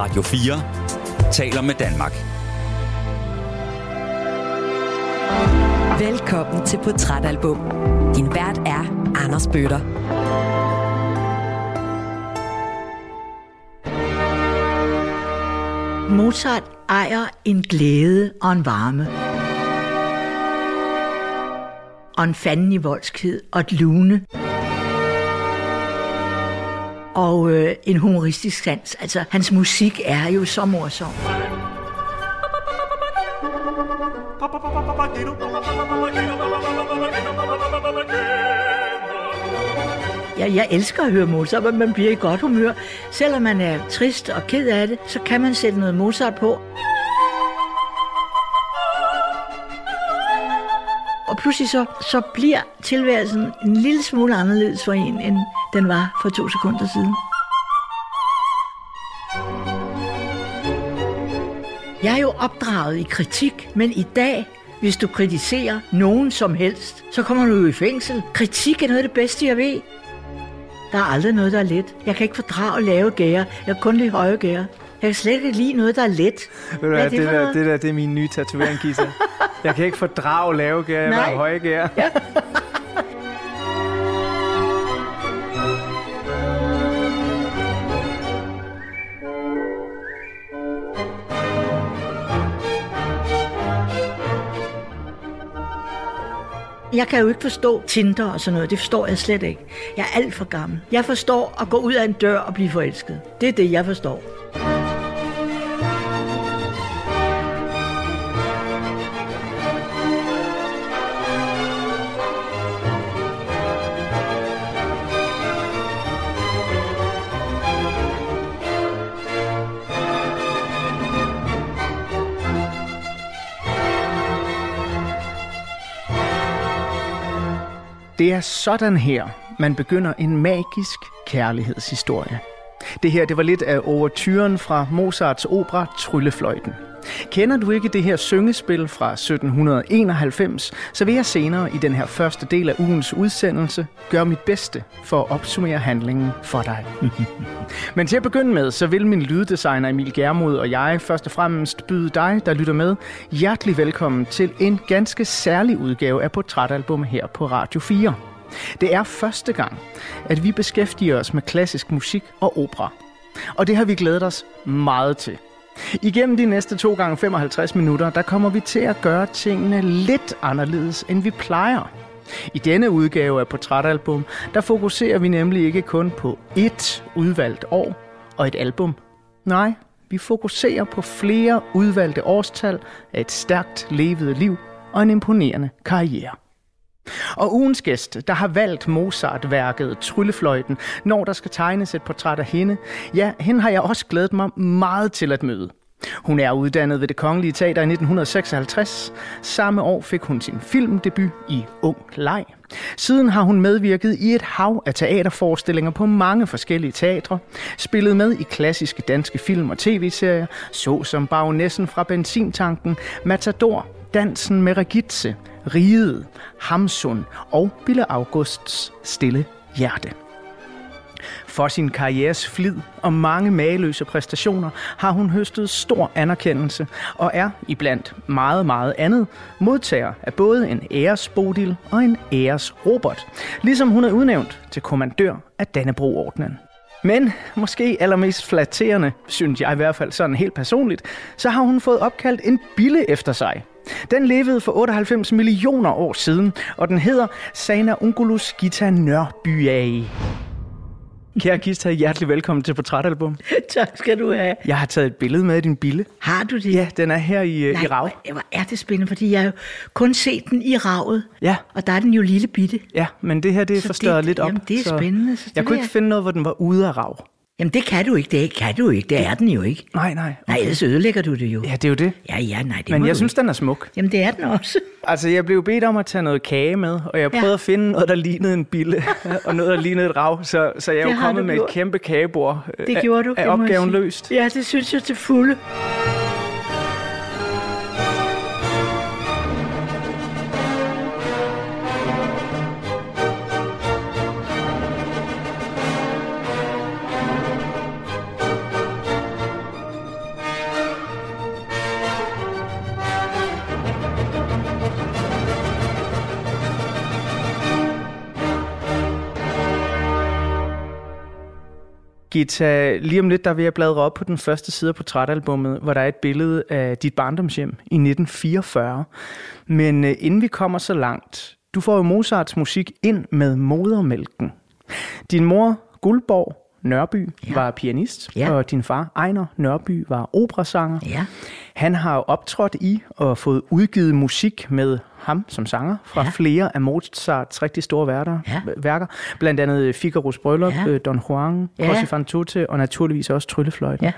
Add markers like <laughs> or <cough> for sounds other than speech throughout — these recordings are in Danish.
Radio 4 taler med Danmark. Velkommen til Portrætalbum. Din vært er Anders Bøtter. Mozart ejer en glæde og en varme. Og en fanden i voldskhed og et lune. Og øh, en humoristisk sans. Altså, hans musik er jo så morsom. Ja, jeg elsker at høre Mozart, men man bliver i godt humør. Selvom man er trist og ked af det, så kan man sætte noget Mozart på. Pludselig så, så bliver tilværelsen en lille smule anderledes for en, end den var for to sekunder siden. Jeg er jo opdraget i kritik, men i dag, hvis du kritiserer nogen som helst, så kommer du jo i fængsel. Kritik er noget af det bedste, jeg ved. Der er aldrig noget, der er let. Jeg kan ikke fordrage lave gære. Jeg kan kun lide høje gære. Jeg kan slet ikke lide noget, der er let. Ved du Hvad det det, der, noget? det der, det er min nye tatovering, Gita. Jeg kan ikke fordrage lave gær, vil høje gær. Ja. Jeg kan jo ikke forstå Tinder og sådan noget. Det forstår jeg slet ikke. Jeg er alt for gammel. Jeg forstår at gå ud af en dør og blive forelsket. Det er det, jeg forstår. Det er sådan her, man begynder en magisk kærlighedshistorie. Det her, det var lidt af overturen fra Mozarts opera Tryllefløjten. Kender du ikke det her syngespil fra 1791, så vil jeg senere i den her første del af ugens udsendelse gøre mit bedste for at opsummere handlingen for dig. <laughs> Men til at begynde med, så vil min lyddesigner Emil Germod og jeg først og fremmest byde dig, der lytter med, hjertelig velkommen til en ganske særlig udgave af Portrætalbum her på Radio 4. Det er første gang, at vi beskæftiger os med klassisk musik og opera. Og det har vi glædet os meget til. Igennem de næste 2 gange 55 minutter, der kommer vi til at gøre tingene lidt anderledes, end vi plejer. I denne udgave af Portrætalbum, der fokuserer vi nemlig ikke kun på ét udvalgt år og et album. Nej, vi fokuserer på flere udvalgte årstal af et stærkt levet liv og en imponerende karriere. Og ugens gæst, der har valgt Mozart-værket Tryllefløjten, når der skal tegnes et portræt af hende, ja, hende har jeg også glædet mig meget til at møde. Hun er uddannet ved det Kongelige Teater i 1956. Samme år fik hun sin filmdebut i Ung Leg. Siden har hun medvirket i et hav af teaterforestillinger på mange forskellige teatre, spillet med i klassiske danske film og tv-serier, såsom Baronessen fra Benzintanken, Matador, Dansen med Regitze, Riget, Hamsun og Bille Augusts Stille Hjerte. For sin karrieres flid og mange mageløse præstationer har hun høstet stor anerkendelse og er, iblandt meget, meget andet, modtager af både en æresbodil og en æresrobot, ligesom hun er udnævnt til kommandør af Dannebrogordnen. Men måske allermest flatterende, synes jeg i hvert fald sådan helt personligt, så har hun fået opkaldt en bille efter sig. Den levede for 98 millioner år siden, og den hedder Sana Ungulus Gita Nørbyage. Kære Gita, hjertelig velkommen til Portrætalbum. <laughs> tak skal du have. Jeg har taget et billede med af din bille. Har du det? Ja, den er her i, øh, Nej, i rav. hvor- Hvor er det spændende, fordi jeg har jo kun set den i ravet. Ja. Og der er den jo lille bitte. Ja, men det her det er Så forstørret det- lidt op. jamen, det er spændende, så det jeg kunne vil ikke finde noget, hvor den var ude af rav. Jamen det kan du ikke, det kan du ikke, det er den jo ikke. Nej, nej. Nej, ellers ødelægger du det jo. Ja, det er jo det. Ja, ja, nej, det Men jeg synes, ikke. den er smuk. Jamen det er den også. <laughs> Altså, jeg blev bedt om at tage noget kage med, og jeg Ja. prøvede at finde noget, der lignede en bille, <laughs> og noget, der lignede et rav, så, så jeg er jo kommet med gjort. et kæmpe kagebord. Det gjorde du, jeg opgaven løst. Ja, det synes jeg til fulde. Gita, lige om lidt, der vil jeg bladre op på den første side af portrætalbummet, hvor der er et billede af dit barndomshjem i 1944. Men øh, inden vi kommer så langt, du får jo Mozarts musik ind med modermælken. Din mor, Guldborg Nørby, ja. var pianist, ja. og din far, Ejner Nørby, var operasanger. Ja. Han har optrådt i og fået udgivet musik med ham som sanger fra ja. flere af Mozarts rigtig store værter, ja. værker. Blandt andet Figaro's Bryllup, ja. Øh, Don Juan, ja. Così fan tutte og naturligvis også Tryllefløjten. Ja.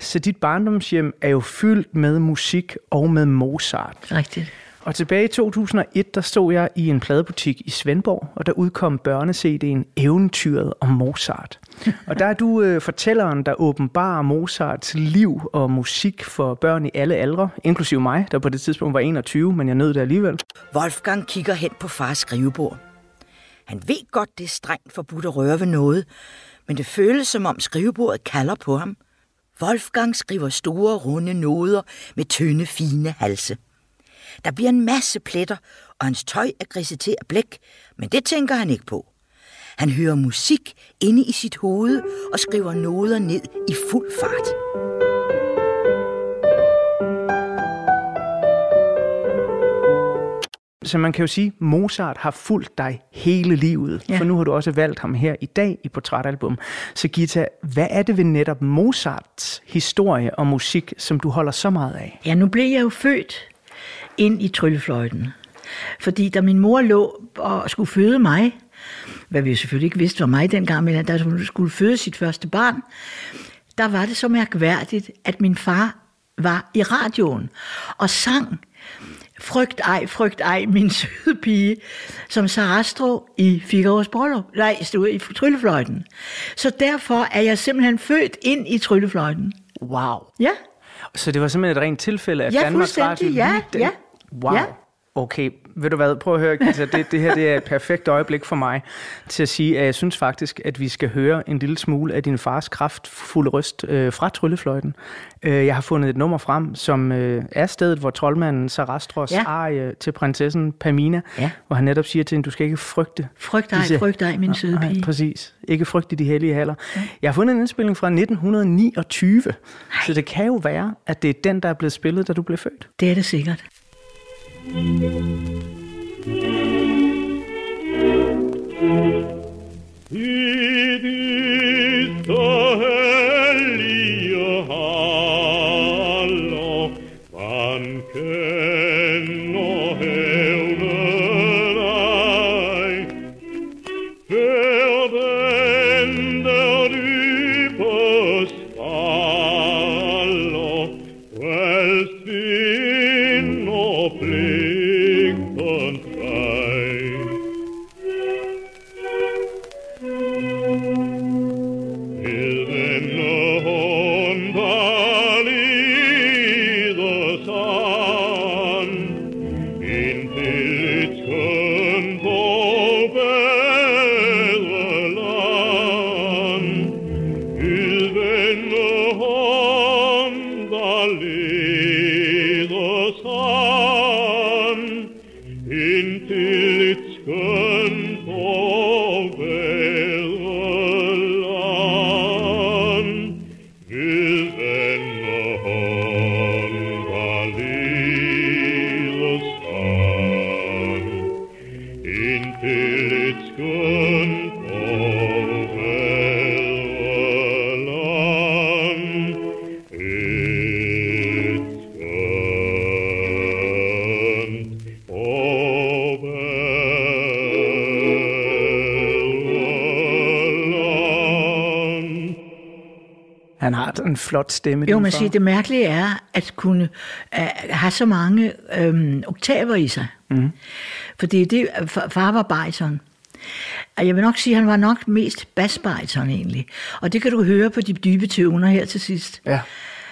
Så dit barndomshjem er jo fyldt med musik og med Mozart. Rigtigt. Og tilbage i 2001, der stod jeg i en pladebutik i Svendborg, og der udkom børne-CD'en Eventyret om Mozart. Og der er du øh, fortælleren, der åbenbarer Mozarts liv og musik for børn i alle aldre, inklusive mig, der på det tidspunkt var 21, men jeg nød det alligevel. Wolfgang kigger hen på fars skrivebord. Han ved godt, det er strengt forbudt at røre ved noget, men det føles som om skrivebordet kalder på ham. Wolfgang skriver store, runde noder med tynde, fine halse. Der bliver en masse pletter, og hans tøj er grisset til af blæk, men det tænker han ikke på. Han hører musik inde i sit hoved og skriver noder ned i fuld fart. Så man kan jo sige, at Mozart har fulgt dig hele livet, ja. for nu har du også valgt ham her i dag i portrætalbum. Så Gita, hvad er det ved netop Mozarts historie og musik, som du holder så meget af? Ja, nu blev jeg jo født ind i tryllefløjten. Fordi da min mor lå og skulle føde mig, hvad vi selvfølgelig ikke vidste var mig dengang, men da hun skulle føde sit første barn, der var det så mærkværdigt, at min far var i radioen og sang Frygt ej, frygt ej, min søde pige, som Sarastro i Figaro's bryllup. Nej, stod i tryllefløjten. Så derfor er jeg simpelthen født ind i tryllefløjten. Wow. Ja. Så det var simpelthen et rent tilfælde, at ja, Danmarks Radio... Ja, ja, Wow. ja. Okay, ved du hvad, prøv at høre, Gita, det, det her det er et perfekt øjeblik for mig til at sige, at jeg synes faktisk, at vi skal høre en lille smule af din fars kraftfulde røst øh, fra Tryllefløjten. Øh, jeg har fundet et nummer frem, som øh, er stedet, hvor troldmanden Sarastros ja. arie til prinsessen Pamina, ja. hvor han netop siger til hende, du skal ikke frygte. Frygt dig, disse... frygt dig, min søde pige. præcis. Ikke frygte de hellige haller. Ja. Jeg har fundet en indspilling fra 1929, Ej. så det kan jo være, at det er den, der er blevet spillet, da du blev født. Det er det sikkert. It is the en flot stemme. Jo, man siger, det mærkelige er at kunne uh, have så mange um, oktaver i sig. Mm. Fordi det, far var bariton. Og jeg vil nok sige, at han var nok mest basbariton egentlig. Og det kan du høre på de dybe tøvner her til sidst. Ja,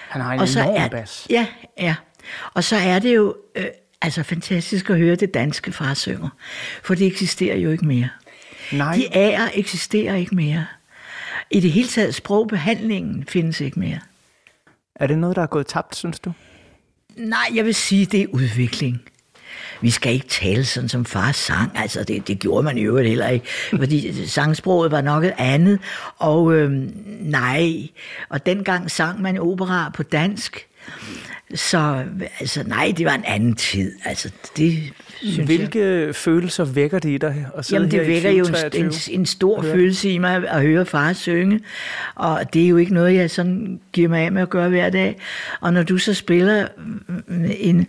han har en og enorm er, bas. Ja, ja. Og så er det jo øh, altså fantastisk at høre det danske far synger. For det eksisterer jo ikke mere. Nej. De ærer eksisterer ikke mere. I det hele taget, sprogbehandlingen findes ikke mere. Er det noget, der er gået tabt, synes du? Nej, jeg vil sige, det er udvikling. vi skal ikke tale sådan, som far sang. Altså, det, det gjorde man i øvrigt heller ikke, fordi <laughs> sangsproget var nok et andet. Og øhm, nej, og dengang sang man opera på dansk. Så altså, nej, det var en anden tid. Altså, det synes Hvilke jeg. følelser vækker det i dig at Jamen, det her vækker jo en, 2023? en, en stor følelse i mig at høre far synge. Og det er jo ikke noget, jeg sådan giver mig af med at gøre hver dag. Og når du så spiller mm, en,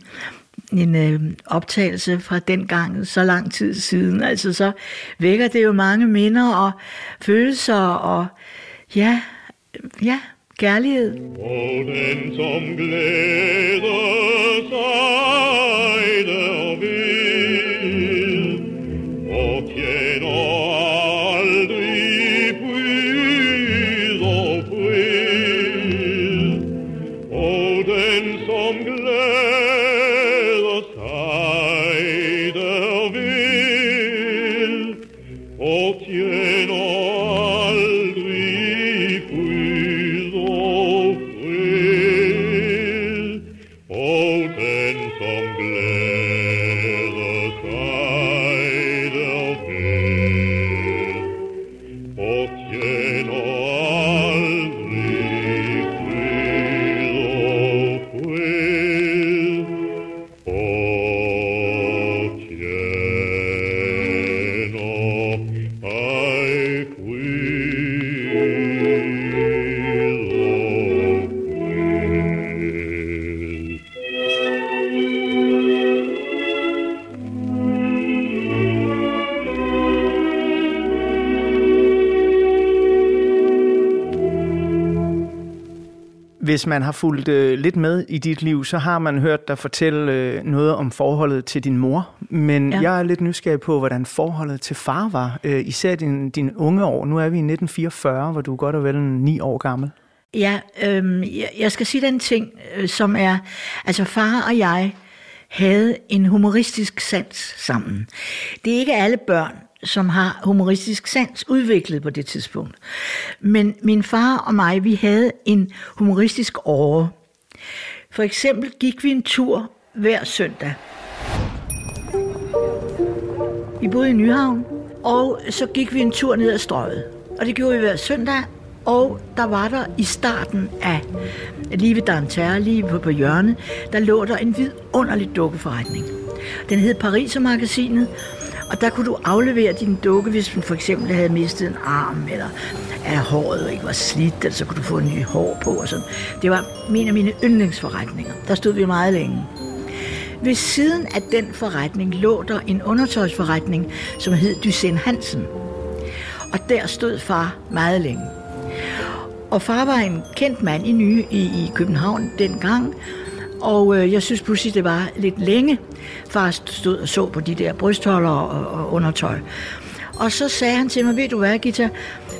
en øh, optagelse fra den gang, så lang tid siden, altså så vækker det jo mange minder og følelser og ja, ja, kærlighed. Og den som glæder sig der vil, Hvis man har fulgt øh, lidt med i dit liv, så har man hørt dig fortælle øh, noget om forholdet til din mor. Men ja. Jeg er lidt nysgerrig på, hvordan forholdet til far var, øh, især din, din unge år. Nu er vi i 1944, hvor du er godt og vel ni år gammel. Ja, øhm, jeg, jeg skal sige den ting, øh, som er, altså far og jeg havde en humoristisk sans sammen. Det er ikke alle børn, som har humoristisk sans udviklet på det tidspunkt. Men min far og mig, vi havde en humoristisk åre. For eksempel gik vi en tur hver søndag. Vi boede i Nyhavn, og så gik vi en tur ned ad strøget. Og det gjorde vi hver søndag, og der var der i starten af lige ved Danterre, lige på, på hjørnet, der lå der en vidunderlig dukkeforretning. Den hed Pariser-magasinet, og der kunne du aflevere din dukke, hvis man for eksempel havde mistet en arm, eller at håret ikke var slidt, eller så kunne du få en ny hår på og sådan. Det var en af mine yndlingsforretninger. Der stod vi meget længe. Ved siden af den forretning lå der en undertøjsforretning, som hed Dysen Hansen. Og der stod far meget længe. Og far var en kendt mand i nye i, i København dengang, og øh, jeg synes pludselig, det var lidt længe, far stod og så på de der brystholder og, og undertøj. Og så sagde han til mig, ved du hvad, Gita,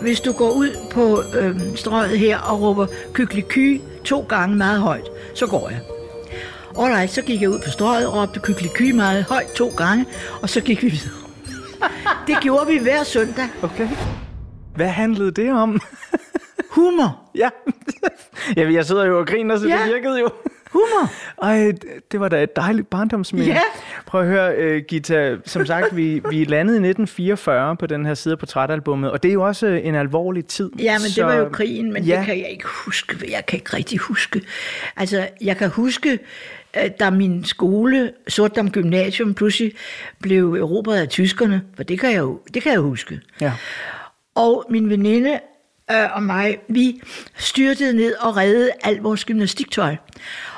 hvis du går ud på øh, strøget her og råber kykeliky to gange meget højt, så går jeg. Alright, så gik jeg ud på strøget og råbte kykeliky meget højt to gange, og så gik vi videre. <laughs> Det gjorde vi hver søndag. Okay. Hvad handlede det om? Humor. <laughs> ja. <laughs> ja, jeg sidder jo og griner, så. Ja. det virkede jo. Humor. Ej, det- var da et dejligt barndomsminde. Ja. Prøv at høre, uh, Gita. Som sagt, vi, vi landede i 1944 på den her side af portrætalbummet, og det er jo også øh, en alvorlig tid. Ja, men det var jo krigen, men ja. ja. det kan jeg ikke huske. Jeg kan ikke rigtig huske. Altså, jeg kan huske, øh, da min skole, Sortdam Gymnasium, pludselig blev erobret af tyskerne, for det kan jeg jo det kan jeg huske. Ja. Og min veninde øh, og mig, vi styrtede ned og reddede alt vores gymnastiktøj.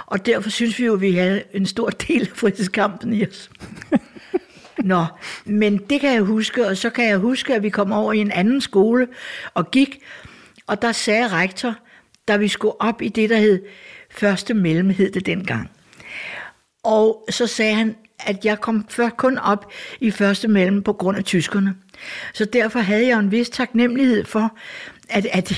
Og derfor synes vi jo, at vi havde en stor <laughs> del af frihedskampen i os. <laughs> Nå, men det kan jeg huske, og så kan jeg huske, at vi kom over i en anden skole og gik, og der sagde rektor, da vi skulle op i det, der hed første mellem, hed det dengang. Og så sagde han, at jeg kom før kun op i første mellem på grund af tyskerne. Så derfor havde jeg en vis taknemmelighed for, at, at de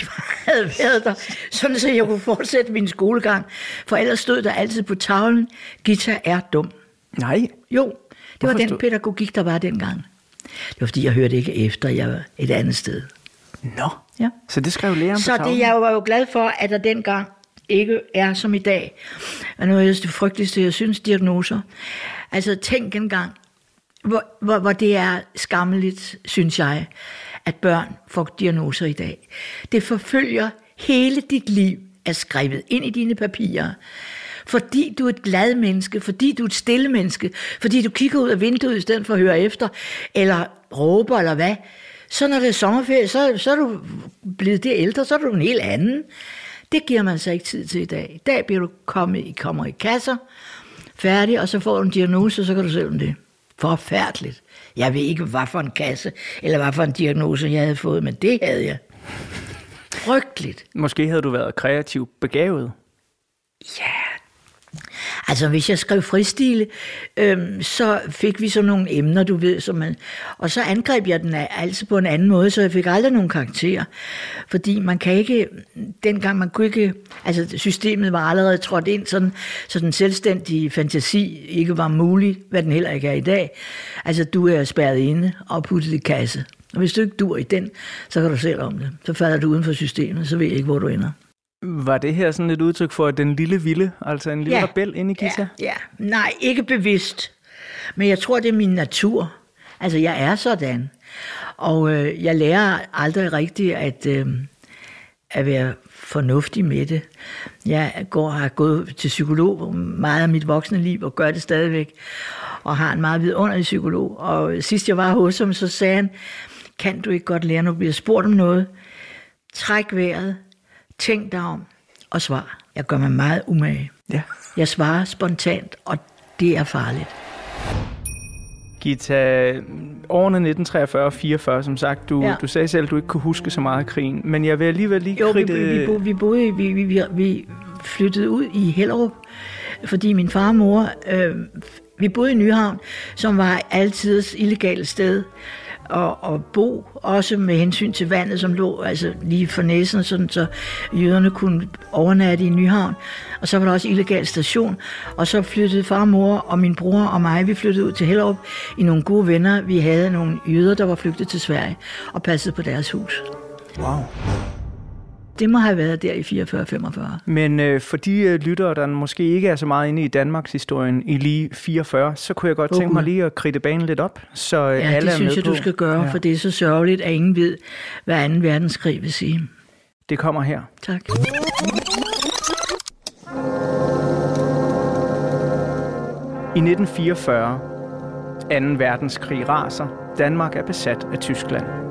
havde været der, sådan så jeg kunne fortsætte min skolegang. For ellers stod der altid på tavlen, Gita er dum. Nej. Jo, det Hvorfor var den stod- pædagogik, der var dengang. Det var fordi, jeg hørte ikke efter, jeg var et andet sted. Nå. Ja. Så det skrev læreren Så på det, tavlen? jeg var jo glad for, at der dengang ikke er som i dag. Og noget af det frygteligste, jeg synes, diagnoser. Altså tænk engang, hvor, hvor, hvor det er skammeligt, synes jeg, at børn får diagnoser i dag. Det forfølger hele dit liv, er skrevet ind i dine papirer. Fordi du er et glad menneske, fordi du er et stille menneske, fordi du kigger ud af vinduet i stedet for at høre efter, eller råber, eller hvad. Så når det er sommerferie, så, så er du blevet det ældre, så er du en helt anden. Det giver man sig ikke tid til i dag. I dag bliver du kommet, I kommer i kasser, færdig, og så får du en diagnose, og så kan du selv om det. Forfærdeligt. Jeg ved ikke, hvad for en kasse, eller hvad for en diagnose, jeg havde fået, men det havde jeg. Frygteligt. Måske havde du været kreativt begavet. Ja, altså hvis jeg skrev fristile, øhm, så fik vi sådan nogle emner, du ved, som man, og så angreb jeg den altså på en anden måde, så jeg fik aldrig nogen karakterer. Fordi man kan ikke, dengang man kunne ikke, altså systemet var allerede trådt ind, sådan, så den selvstændige fantasi ikke var mulig, hvad den heller ikke er i dag. Altså du er spærret inde og puttet i kasse. Og hvis du ikke dur i den, så kan du selv om det. Så falder du uden for systemet, så ved jeg ikke, hvor du ender. Var det her sådan et udtryk for den lille vilde, altså en lille Ja. rebel inde i Gita? Ja, ja. Nej, ikke bevidst. Men jeg tror, det er min natur. Altså, jeg er sådan. Og øh, jeg lærer aldrig rigtigt at, øh, at være fornuftig med det. Jeg går, har gået til psykolog meget af mit voksne liv, og gør det stadigvæk. Og har en meget vidunderlig psykolog. Og sidst jeg var hos ham, så sagde han, kan du ikke godt lære, du bliver spurgt om noget? Træk vejret, tænk dig om, og svar. Jeg gør mig meget umage. ja. Jeg svarer spontant, og det er farligt. Gita, årene 1943-44, som sagt, du, ja. Du sagde selv, at du ikke kunne huske så meget af krigen, men jeg vil alligevel lige Jo, vi, kridte... vi, bo, vi boede, vi, vi, vi, vi flyttede ud i Hellerup, fordi min far og mor, øh, vi boede i Nyhavn, som var altid et illegalt sted og, og bo, også med hensyn til vandet, som lå altså lige for næsen, sådan, så jøderne kunne overnatte i Nyhavn. Og så var der også illegal station. Og så flyttede far, mor og min bror og mig, vi flyttede ud til Hellerup i nogle gode venner. Vi havde nogle jøder, der var flygtet til Sverige og passede på deres hus. Wow. Det må have været der i 44-45. Men øh, for de øh, lyttere, der måske ikke er så meget inde i Danmarks historien i lige 44, så kunne jeg godt Åh, tænke mig lige at kridte banen lidt op, så øh, Ja, alle det er synes jeg, på. du skal gøre, ja. for det er så sørgeligt, at ingen ved, hvad 2. verdenskrig vil sige. Det kommer her. Tak. I 1944, 2. verdenskrig raser, Danmark er besat af Tyskland.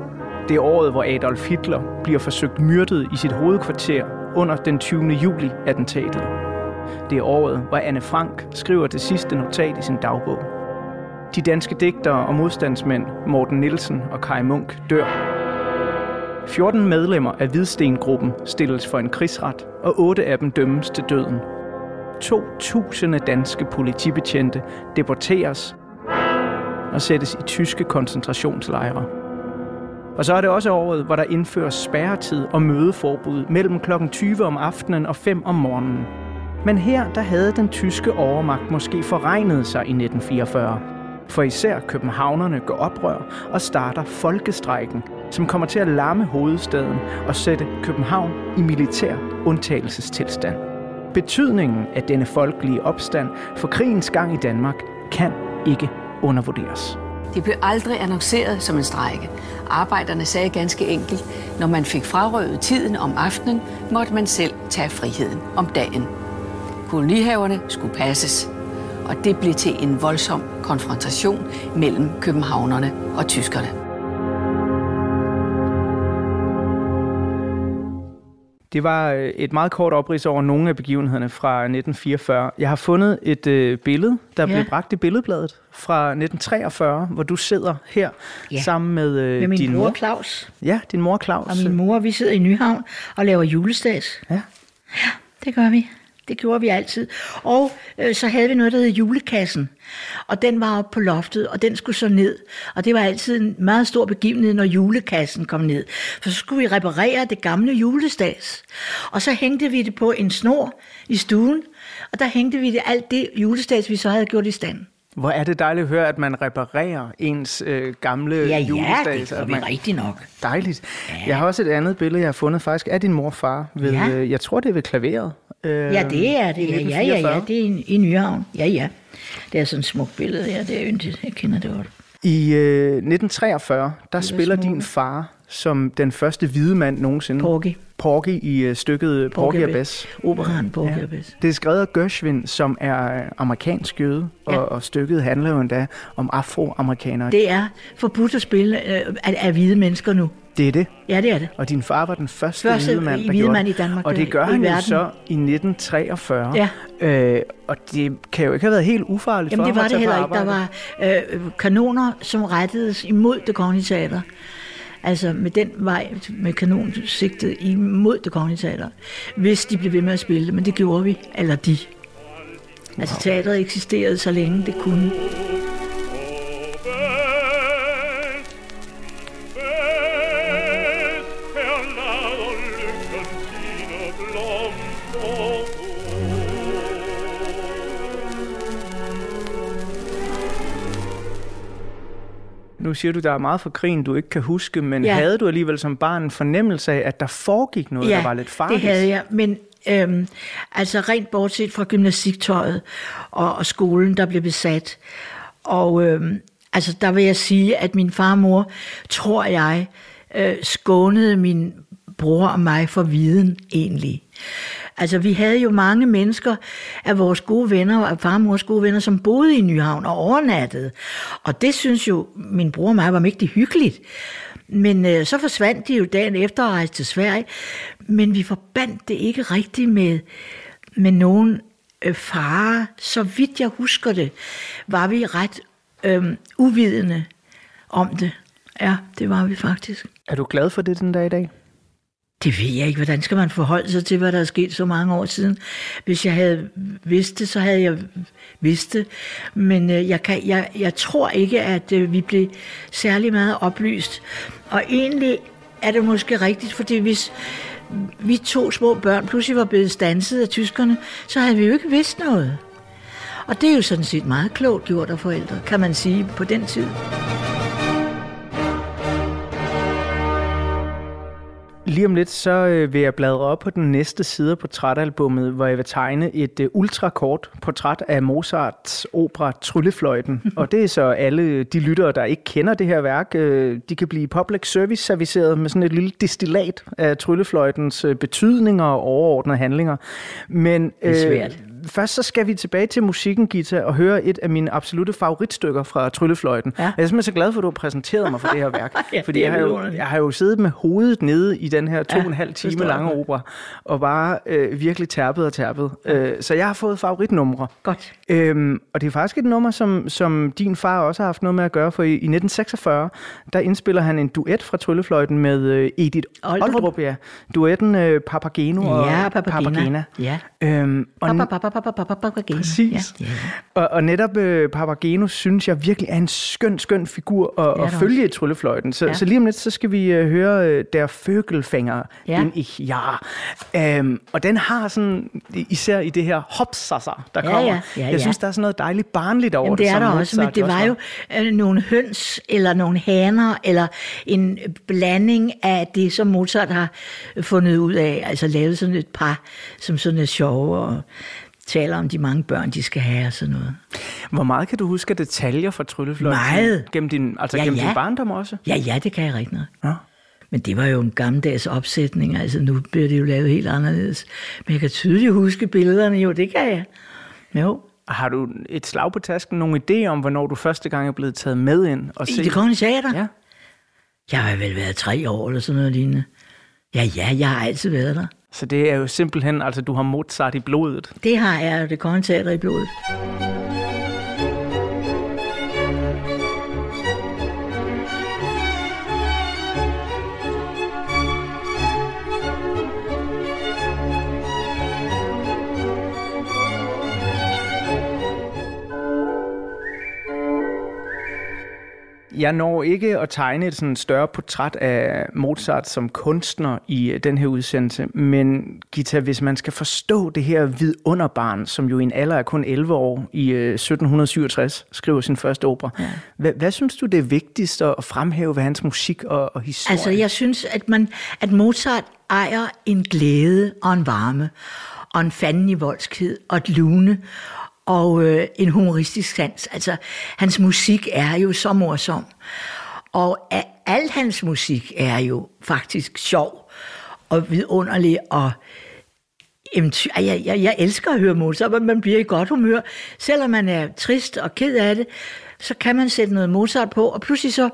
Det er året, hvor Adolf Hitler bliver forsøgt myrdet i sit hovedkvarter under den 20. juli attentatet. Det er året, hvor Anne Frank skriver det sidste notat i sin dagbog. De danske digtere og modstandsmænd Morten Nielsen og Kai Munk dør. 14 medlemmer af Hvidstengruppen stilles for en krigsret, og otte af dem dømmes til døden. 2.000 danske politibetjente deporteres og sættes i tyske koncentrationslejre. Og så er det også året, hvor der indføres spærretid og mødeforbud mellem kl. 20 om aftenen og 5 om morgenen. Men her der havde den tyske overmagt måske forregnet sig i 1944. For især københavnerne går oprør og starter folkestrejken, som kommer til at lamme hovedstaden og sætte København i militær undtagelsestilstand. Betydningen af denne folkelige opstand for krigens gang i Danmark kan ikke undervurderes. Det blev aldrig annonceret som en strejke. Arbejderne sagde ganske enkelt, når man fik frarøvet tiden om aftenen, måtte man selv tage friheden om dagen. Kolonihaverne skulle passes, og det blev til en voldsom konfrontation mellem københavnerne og tyskerne. Det var øh, et meget kort oprids over nogle af begivenhederne fra 1944. Jeg har fundet et øh, billede, der ja. Ja. blev bragt i billedbladet fra 1943, hvor du sidder her ja. Ja. sammen med, øh, Med min din mor. Claus Ja, din mor Claus. og min mor, vi sidder i Nyhavn og laver julestads. Ja. Det gør vi. Det gjorde vi altid. Og øh, så havde vi noget, der hed julekassen. Og den var oppe på loftet, og den skulle så ned. Og det var altid en meget stor begivenhed, når julekassen kom ned. For så skulle vi reparere det gamle julestads. Og så hængte vi det på en snor i stuen, og der hængte vi det alt det julestads, vi så havde gjort i stand. Hvor er det dejligt at høre, at man reparerer ens øh, gamle Ja, ja, julestads. det gør at vi man... rigtig nok. Dejligt. Jeg har også et andet billede, jeg har fundet faktisk af din mor og far. Ved, Ja. øh, jeg tror, det er ved klaveret. Øh, Ja, det er det. Ja, ja, ja, ja. 1944. Det er i, i Nyhavn. Ja, ja. Det er sådan et smukt billede. Ja, det er yndigt. Jeg kender det godt. I øh, 1943, der spiller din far som den første hvide mand nogensinde. Porgy. Porgy i øh, stykket Porgy og Bess. Operaen Porgy og Bess. Det er skrevet af Gershwin, som er øh, amerikansk jøde, ja. Ja. og, og stykket handler jo endda om afroamerikanere. Det, Det er forbudt at spille øh, af, af hvide mennesker nu. Det er det. Ja, det er det. Og din far var den første, Første hvide mand, der hvide mand i Danmark, Og der- det gør han jo så i 1943. Ja. Øh, og det kan jo ikke have været helt ufarligt Jamen for det var det heller ikke. Der var øh, kanoner, som rettedes imod det kongelige teater. Altså med den vej, med kanonsigtet imod det kongelige teater. Hvis de blev ved med at spille det, men det gjorde vi, eller de. Altså teateret eksisterede så længe det kunne. Nu siger du, der er meget fra krigen, du ikke kan huske, men ja. Ja. havde du alligevel som barn en fornemmelse af, at der foregik noget, der var lidt farligt? det havde jeg, men øhm, altså rent bortset fra gymnastiktøjet og, og skolen, der blev besat. Og øhm, altså der vil jeg sige, at min far og mor, tror jeg, øh, skånede min bror og mig for viden egentlig. Altså, vi havde jo mange mennesker af vores gode venner, af farmors og gode venner, som boede i Nyhavn og overnattede. Og det synes jo min bror og mig var mægtig hyggeligt. Men øh, så forsvandt de jo dagen efter og rejste til Sverige. Men vi forbandt det ikke rigtigt med, med nogen øh, fare. Så vidt jeg husker det, var vi ret øh, uvidende om det. Ja, det var vi faktisk. Er du glad for det den dag i dag? Det ved jeg ikke. Hvordan skal man forholde sig til, hvad der er sket så mange år siden? Hvis jeg havde vidst det, så havde jeg vidst det. Men øh, jeg, kan, jeg, jeg tror ikke, at øh, vi blev særlig meget oplyst. Og egentlig er det måske rigtigt, fordi hvis vi to små børn pludselig var blevet stanset af tyskerne, så havde vi jo ikke vidst noget. Og det er jo sådan set meget klogt gjort af forældre, kan man sige, på den tid. Lige om lidt, så øh, vil jeg bladre op på den næste side af portrætalbummet, hvor jeg vil tegne et øh, ultrakort portræt af Mozarts opera Tryllefløjten. <laughs> Og det er så alle de lyttere, der ikke kender det her værk, øh, de kan blive public service serviceret med sådan et lille destillat af Tryllefløjtens øh, betydninger og overordnede handlinger. Men er svært. Først så skal vi tilbage til musikken, Gita, og høre et af mine absolute favoritstykker fra Tryllefløjten. Ja. Jeg er simpelthen så glad for, at du har præsenteret mig for det her <laughs> værk. Ja, fordi jeg har, jo, jeg har jo siddet med hovedet nede i den her to Ja, og en halv time lange opera, og bare øh, virkelig tærpet og tærpet. Øh, så jeg har fået favoritnumre. Godt. Øhm, og det er faktisk et nummer, som, som din far også har haft noget med at gøre, for i, i 1946, der indspiller han en duet fra Tryllefløjten med øh, Edith Oldrup. Oldrup. ja. Duetten øh, Papageno og Ja, Papagena. Papagena. Ja. Øhm, og papa, papa, Papageno. Præcis. Ja. Og, og netop øh, Papageno synes jeg virkelig er en skøn, skøn figur at, Det at følge i Tryllefløjten. Så, ja. Så lige om lidt, så skal vi øh, høre øh, Der Føgelfænger, Ja. den ich ja. Øhm, og den har sådan, især i det her hopsasser, der Ja, kommer. ja, ja, jeg ja. synes, der er sådan noget dejligt barnligt over Jamen, det er der også, men det var jo øh, nogle høns, eller nogle haner, eller en blanding af det, som Mozart har fundet ud af. Altså lavet sådan et par, som sådan er sjove, og taler om de mange børn, de skal have og sådan noget. Hvor meget kan du huske af detaljer fra Tryllefløjten? Meget. Gennem din, altså Ja, gennem ja. din barndom også? Ja, ja, det kan jeg rigtig noget. Ja. Men det var jo en gammeldags opsætning, altså nu bliver det jo lavet helt anderledes. Men jeg kan tydeligt huske billederne, jo, det kan jeg. Jo, Har du et slag på tasken, nogen idé om, hvornår du første gang er blevet taget med ind og i se? det kongelige teater. Ja. Jeg har vel været tre år eller sådan noget lignende. Ja, ja, jeg har altid været der. Så det er jo simpelthen, altså du har Mozart i blodet. Det har jeg, og det kongelige i blodet. Jeg når ikke at tegne et sådan større portræt af Mozart som kunstner i øh, den her udsendelse, men Gita, hvis man skal forstå det her vidunderbarn, som jo i en alder af kun 11 år i øh, 1767 skriver sin første opera, ja. hvad, hvad synes du det er vigtigst at fremhæve ved hans musik og, og historie? Altså, jeg synes, at, man, at Mozart ejer en glæde og en varme. og en fanden i voldskhed, og et lune, og øh, en humoristisk sans. Altså, hans musik er jo så morsom. Og al hans musik er jo faktisk sjov og vidunderlig og Jamen, Ej, Jeg, jeg, jeg elsker at høre Mozart, men man bliver i godt humør. Selvom man er trist og ked af det, så kan man sætte noget Mozart på, og pludselig så,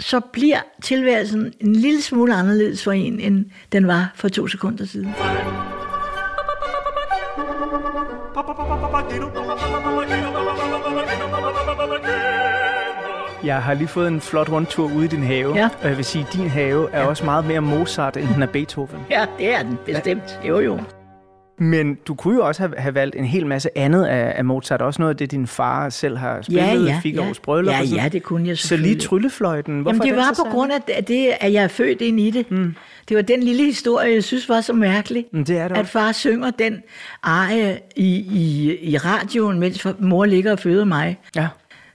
så bliver tilværelsen en lille smule anderledes for en, end den var for to sekunder siden. Jeg har lige fået en flot rundtur ude i din have, Ja. og jeg vil sige, at din have er også meget mere Mozart, end den er Beethoven. Ja, det er den bestemt. Jo, jo. Men du kunne jo også have, have valgt en hel masse andet af, af Mozart. Også noget af det, din far selv har spillet. Ja, ja, Figaro's ja. bryllup Ja, ja, det kunne jeg Så lige tryllefløjten. Hvorfor Jamen, det den var så på grund af det, at jeg er født ind i det. Mm. Det var den lille historie, jeg synes var så mærkelig. Men det er det at også. far synger den arie i, i, i radioen, mens mor ligger og føder mig. Ja.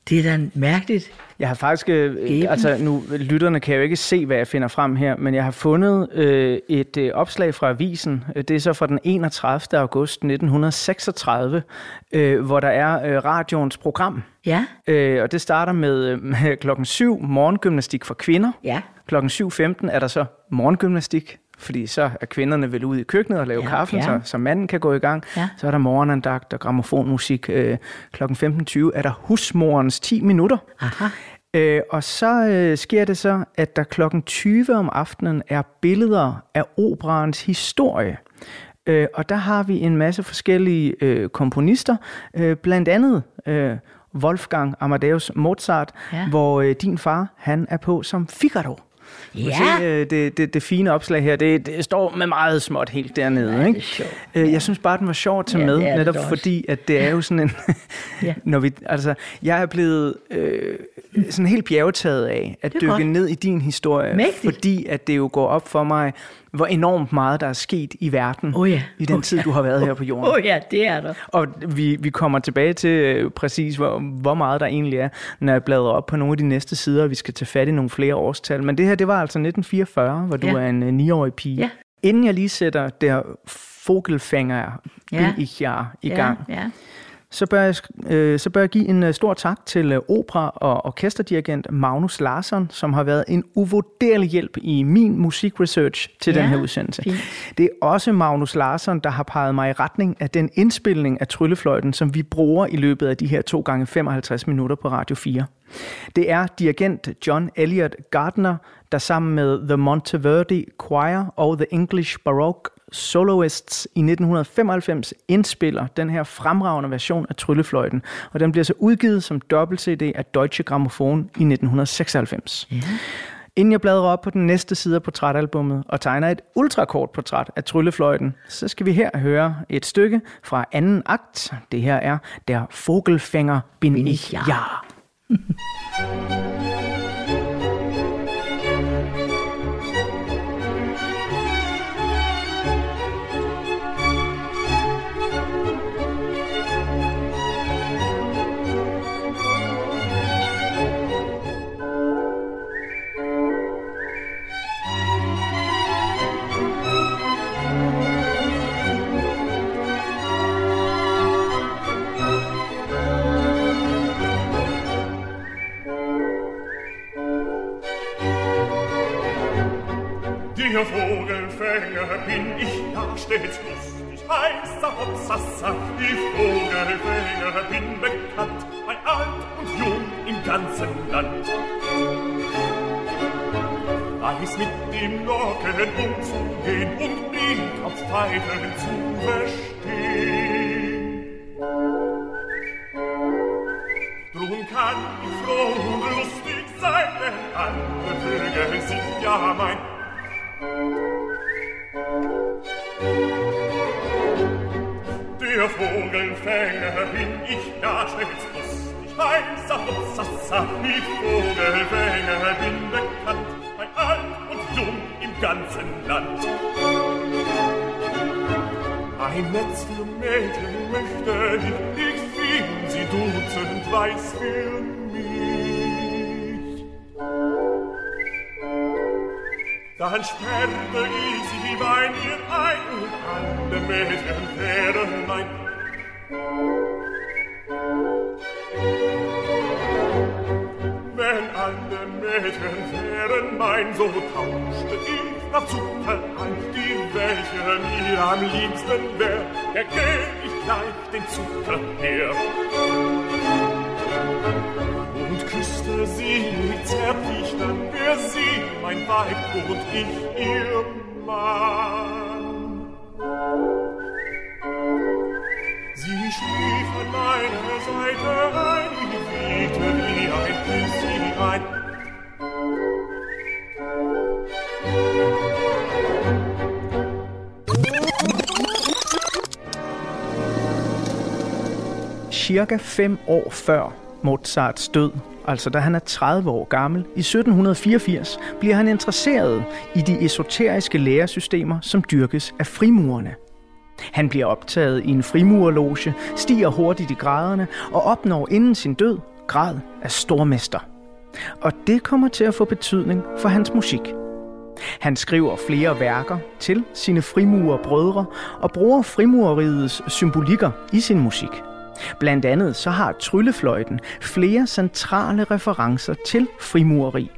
Det er da mærkeligt. Jeg har faktisk, øh, altså nu, lytterne kan jo ikke se, hvad jeg finder frem her, men jeg har fundet øh, et øh, opslag fra avisen. Øh, Det er så fra den 31. august 1936, øh, hvor der er øh, radioens program. Ja, Øh, og det starter med, øh, med <laughs> klokken 7 morgengymnastik for kvinder. ja. Klokken 7.15 er der så morgengymnastik, fordi så er kvinderne vel ude i køkkenet og lave Ja, kaffen, ja. Så, så manden kan gå i gang. Ja. Så er der morgenandagt og gramofonmusik. Øh, klokken 15.20 er der husmorens 10 minutter. Aha. Øh, og så øh, sker det så, at der klokken 20 om aftenen er billeder af operaens historie. Øh, og der har vi en masse forskellige øh, komponister, øh, blandt andet øh, Wolfgang Amadeus Mozart, Ja. hvor øh, din far han er på som Figaro. Ja. Se, øh, det, det, det fine opslag her, det, det står med meget småt helt dernede. det er ikke? Øh, Jeg synes bare, den var sjov at tage Ja, med, det det netop også. fordi, at det er jo sådan en... Ja. <laughs> når vi, altså, jeg er blevet øh, sådan helt bjergtaget af at Det dykke godt. ned i din historie, Mægtigt. fordi at det jo går op for mig, hvor enormt meget der er sket i verden Åh ja. i den Åh tid, ja. du har været her <laughs> på jorden. Åh oh, ja, det er der. Og vi, vi kommer tilbage til øh, præcis, hvor, hvor meget der egentlig er, når jeg bladrer op på nogle af de næste sider, og vi skal tage fat i nogle flere årstal. Men det her, det var altså 1944, hvor du Ja. er en øh, 9-årig pige. Ja. Inden jeg lige sætter der Vogelfænger Ja. ja. i, jer i gang, Ja, ja. Så bør jeg, øh, så bør jeg give en øh, stor tak til øh, opera- og orkesterdirigent Magnus Larsson, som har været en uvurderlig hjælp i min musikresearch til Ja, den her udsendelse. fint. Det er også Magnus Larsson, der har peget mig i retning af den indspilning af Tryllefløjten, som vi bruger i løbet af de her 2 gange 55 minutter på Radio 4. Det er dirigent John Elliot Gardner, der sammen med The Monteverdi Choir og The English Baroque Soloists i 1995 indspiller den her fremragende version af Tryllefløjten, og den bliver så udgivet som dobbelt-CD af Deutsche Grammophon i 1996. Ja. Inden jeg bladrer op på den næste side af portrætalbummet og tegner et ultrakort portræt af Tryllefløjten, så skal vi her høre et stykke fra anden akt. Det her er Der Vogelfänger bin, Bin ich ja. <laughs> Der Vogelfänger bin ich ja stets lustig, heißer Hopsassa. Die Vogelfänger bin bekannt, bei alt und jung im ganzen Land. Weiß mit dem Locken umzugehen und blind auf Pfeifen zu verstehen. Drum kann ich froh und lustig sein, denn andere Vögel sind ja mein Der Vogelfänger bin ich ja stets lustig, heißer Hopsassa. Ich Vogelfänger bin bekannt, bei alt und jung im ganzen Land. Ein Netz für Mädchen möchte ich, ich fing sie dutzend weiß für dann sperrte ich sie bei mir ein und alle Mädchen wären mein. Wenn alle Mädchen wären mein, so tauschte ich nach Zucker an, die welche mir am liebsten wär, der gäb ich gleich den Zucker her. Küsste sie zärtlich, dann wär sie mein Weib und ich ihr Mann. Sie schlief an meiner Seite ein, wiegte wie ein Küsschen. Cirka fem år før Mozarts død, altså da han er 30 år gammel, i 1784 bliver han interesseret i de esoteriske læresystemer, som dyrkes af frimurerne. Han bliver optaget i en frimurerloge, stiger hurtigt i graderne og opnår inden sin død grad af stormester. Og det kommer til at få betydning for hans musik. Han skriver flere værker til sine frimurerbrødre og bruger frimureriets symbolikker i sin musik. Blandt andet så har tryllefløjten flere centrale referencer til frimureri.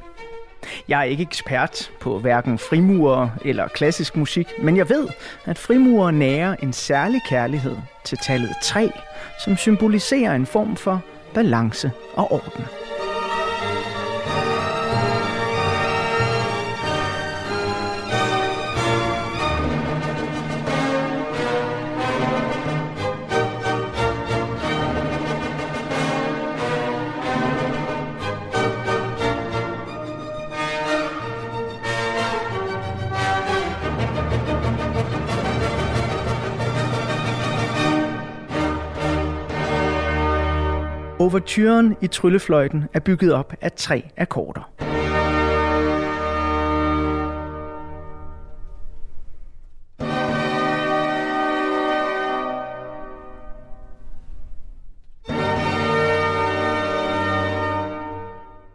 Jeg er ikke ekspert på hverken frimurer eller klassisk musik, men jeg ved, at frimurer nærer en særlig kærlighed til tallet 3, som symboliserer en form for balance og orden. Overturen i tryllefløjten er bygget op af tre akkorder.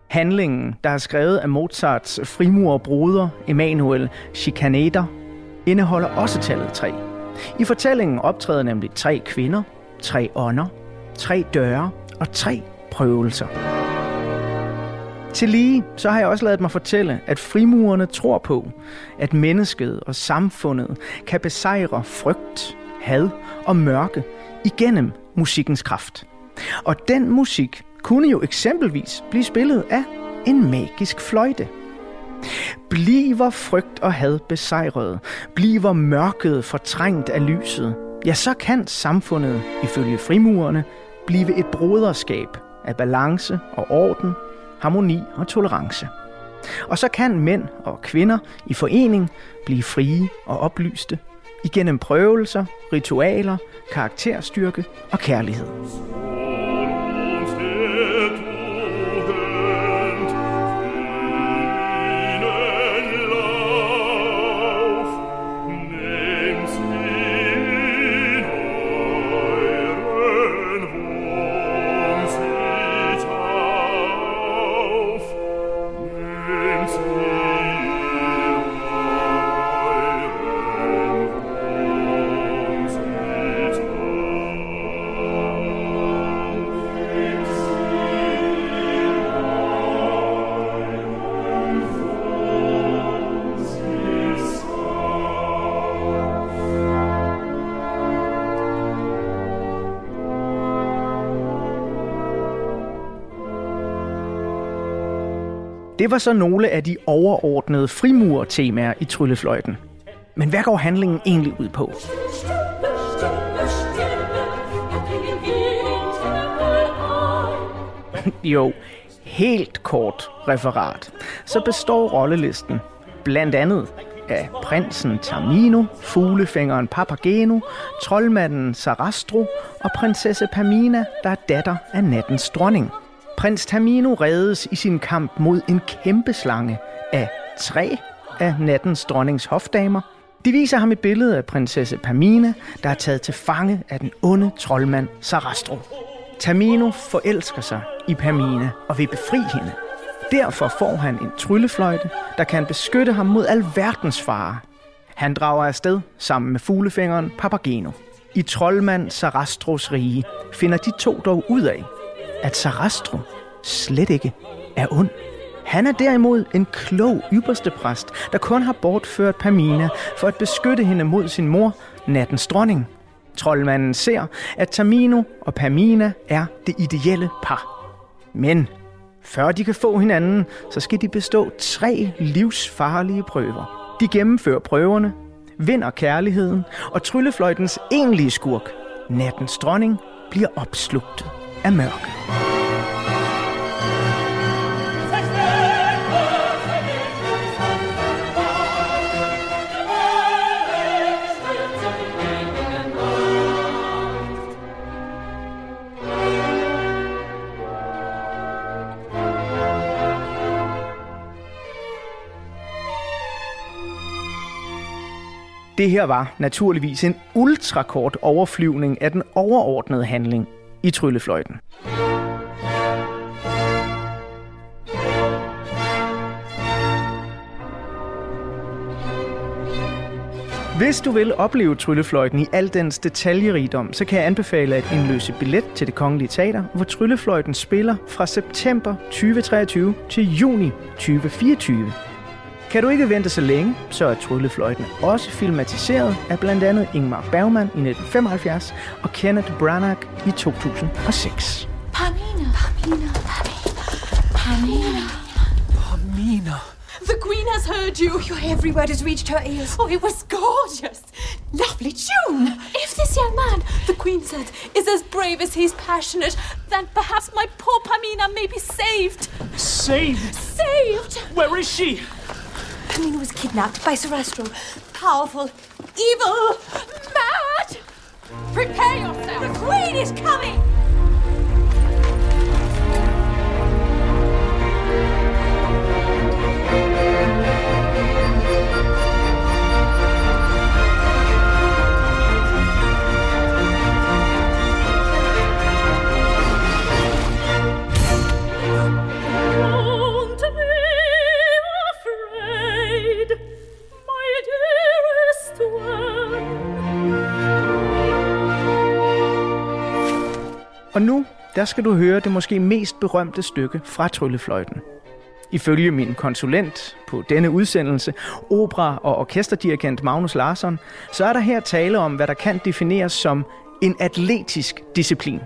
Handlingen, der er skrevet af Mozarts frimurerbruder Emanuel Schikaneder, indeholder også tallet 3. I fortællingen optræder nemlig tre kvinder, tre ånder, tre døre og tre prøvelser. Til lige så har jeg også lavet mig fortælle, at frimurerne tror på, at mennesket og samfundet kan besejre frygt, had og mørke igennem musikkens kraft. Og den musik kunne jo eksempelvis blive spillet af en magisk fløjte. Bliver frygt og had besejret, bliver mørket fortrængt af lyset, ja, så kan samfundet, ifølge frimurerne, blive et broderskab af balance og orden, harmoni og tolerance. Og så kan mænd og kvinder i forening blive frie og oplyste igennem prøvelser, ritualer, karakterstyrke og kærlighed. Det var så nogle af de overordnede frimur-temaer i Tryllefløjten. Men hvad går handlingen egentlig ud på? <laughs> jo, helt kort referat, så består rollelisten blandt andet af prinsen Tamino, fuglefængeren Papageno, troldmanden Sarastro og prinsesse Pamina, der er datter af nattens dronning. Prins Tamino reddes i sin kamp mod en kæmpe slange af tre af nattens dronnings hofdamer. De viser ham et billede af prinsesse Pamina, der er taget til fange af den onde troldmand Sarastro. Tamino forelsker sig i Pamina og vil befri hende. Derfor får han en tryllefløjte, der kan beskytte ham mod alverdens farer. Han drager afsted sammen med fuglefingeren Papageno. I troldmand Sarastros rige finder de to dog ud af, at Sarastro slet ikke er ond. Han er derimod en klog ypperste præst, der kun har bortført Pamina for at beskytte hende mod sin mor, nattens dronning. Troldmanden ser, at Tamino og Pamina er det ideelle par. Men før de kan få hinanden, så skal de bestå tre livsfarlige prøver. De gennemfører prøverne, vinder kærligheden, og tryllefløjtens egentlige skurk, nattens dronning, bliver opslugt af mørke. Det her var naturligvis en ultrakort overflyvning af den overordnede handling i Tryllefløjten. Hvis du vil opleve Tryllefløjten i al dens detaljerigdom, så kan jeg anbefale at indløse billet til det Kongelige Teater, hvor Tryllefløjten spiller fra september 2023 til juni 2024. Kan du ikke vente så længe, så er Tryllefløjten også filmatiseret af blandt andet Ingmar Bergman i 1975 og Kenneth Branagh i 2006. Pamina. Pamina. Pamina. Pamina. The Queen has heard you. Your every word has reached her ears. Oh, it was gorgeous. Lovely tune. If this young man, the Queen said, is as brave as he's passionate, then perhaps my poor Pamina may be saved. Saved? Saved? Where is she? Pamina was kidnapped by Sarastro. Powerful, evil, mad. Prepare yourself. The Queen is coming. Og nu, der skal du høre det måske mest berømte stykke fra Tryllefløjten. Ifølge min konsulent på denne udsendelse, opera- og orkesterdirigent Magnus Larsson, så er der her tale om, hvad der kan defineres som en atletisk disciplin.